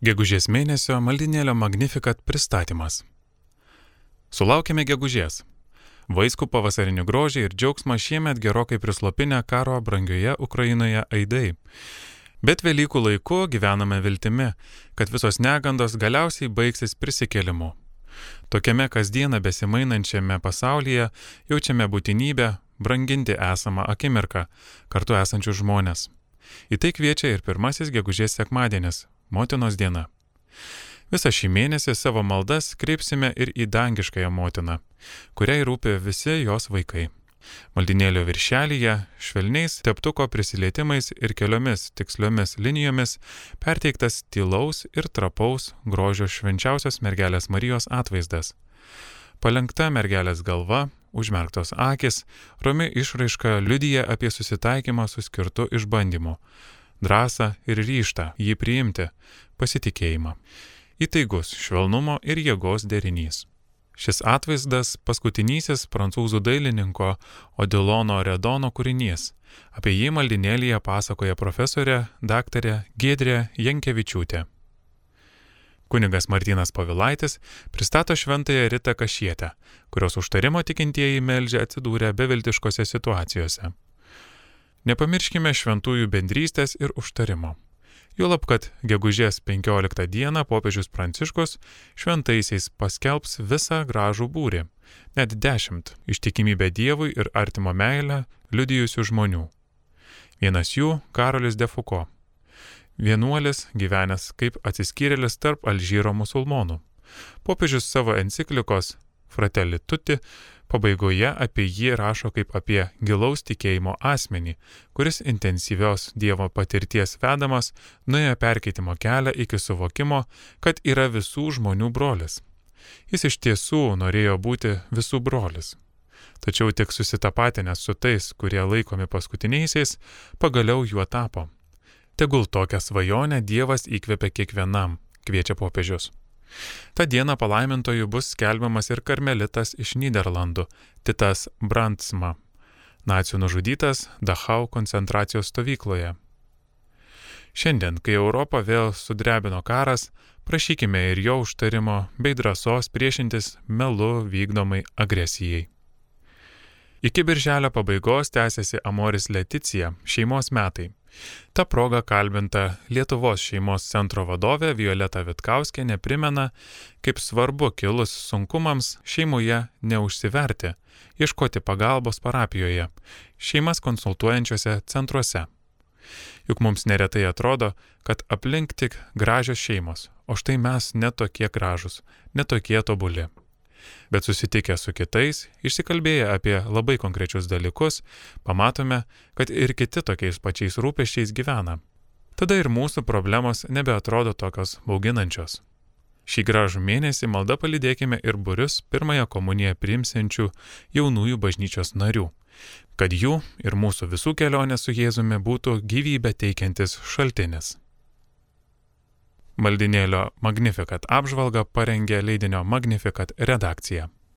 Gegužės mėnesio maldinėlio Magnificat pristatymas. Sulaukėme gegužės. Vaiskų pavasarinių grožį ir džiaugsmą šiemet gerokai prislopinę karo brangioje Ukrainoje aidai. Bet Velykų laiku gyvename viltimi, kad visos negandos galiausiai baigsis prisikėlimu. Tokiame kasdieną besimainančiame pasaulyje jaučiame būtinybę branginti esamą akimirką kartu esančius žmonės. Į tai kviečia ir pirmasis gegužės sekmadienis motinos diena. Visą šį mėnesį savo maldas kreipsime ir į dangiškąją motiną, kuriai rūpi visi jos vaikai. Maldinėlio viršelyje švelniais teptuko prisilietimais ir keliomis tiksliomis linijomis perteiktas tylaus ir trapaus grožio švenčiausios mergelės Marijos atvaizdas. Palenkta mergelės galva, užmerktos akis, romi išraiška liudyja apie susitaikymą su skirtu išbandymu drąsą ir ryštą jį priimti, pasitikėjimą. Įtaigus švelnumo ir jėgos derinys. Šis atvaizdas paskutinysis prancūzų dailininko Odilono Redono kūrinys. Apie jį maldinėlyje pasakoja profesorė daktarė Gedrė Jankevičiūtė. Kunigas Martinas Pavilaitis pristato šventąją Ritą Kašietę, kurios užtarimo tikintieji meldžia atsidūrę beviltiškose situacijose. Nepamirškime šventųjų bendrystės ir užtarimo. Juolab, kad gegužės 15 dieną popiežius Pranciškus šventaisiais paskelbs visą gražų būrį, net dešimt ištikimybę Dievui ir artimo meilę liudijusių žmonių. Vienas jų - Karolis Defuko. Vienuolis gyvenęs kaip atsiskyrėlis tarp Alžyro musulmonų. Popiežius savo enciklikos Fratelli Tutti Pabaigoje apie jį rašo kaip apie gilaus tikėjimo asmenį, kuris intensyvios Dievo patirties vedamas nuėjo perkeitimo kelią iki suvokimo, kad yra visų žmonių brolis. Jis iš tiesų norėjo būti visų brolis. Tačiau tik susitapatinęs su tais, kurie laikomi paskutiniaisiais, pagaliau juo tapo. Tegul tokią svajonę Dievas įkvepia kiekvienam, kviečia popiežius. Ta diena palaimintojų bus skelbiamas ir karmelitas iš Niderlandų, Titas Brandsma, nacijų nužudytas Dachau koncentracijos stovykloje. Šiandien, kai Europą vėl sudrebino karas, prašykime ir jo užtarimo bei drąsos priešintis melu vykdomai agresijai. Iki birželio pabaigos tęsiasi Amoris Leticija šeimos metai. Ta proga kalbinta Lietuvos šeimos centro vadovė Violeta Vitkauskenė primena, kaip svarbu kilus sunkumams šeimoje neužsiverti, ieškoti pagalbos parapijoje, šeimas konsultuojančiose centruose. Juk mums neretai atrodo, kad aplink tik gražios šeimos, o štai mes netokie gražus, netokie tobuli bet susitikę su kitais, išsikalbėję apie labai konkrečius dalykus, pamatome, kad ir kiti tokiais pačiais rūpeščiais gyvena. Tada ir mūsų problemos nebeatrodo tokios bauginančios. Šį gražų mėnesį malda palydėkime ir burius pirmąją komuniją priimsiančių jaunųjų bažnyčios narių, kad jų ir mūsų visų kelionė su Jėzumi būtų gyvybę teikiantis šaltinis. Maldinėlio Magnificat apžvalgą parengė leidinio Magnificat redakcija.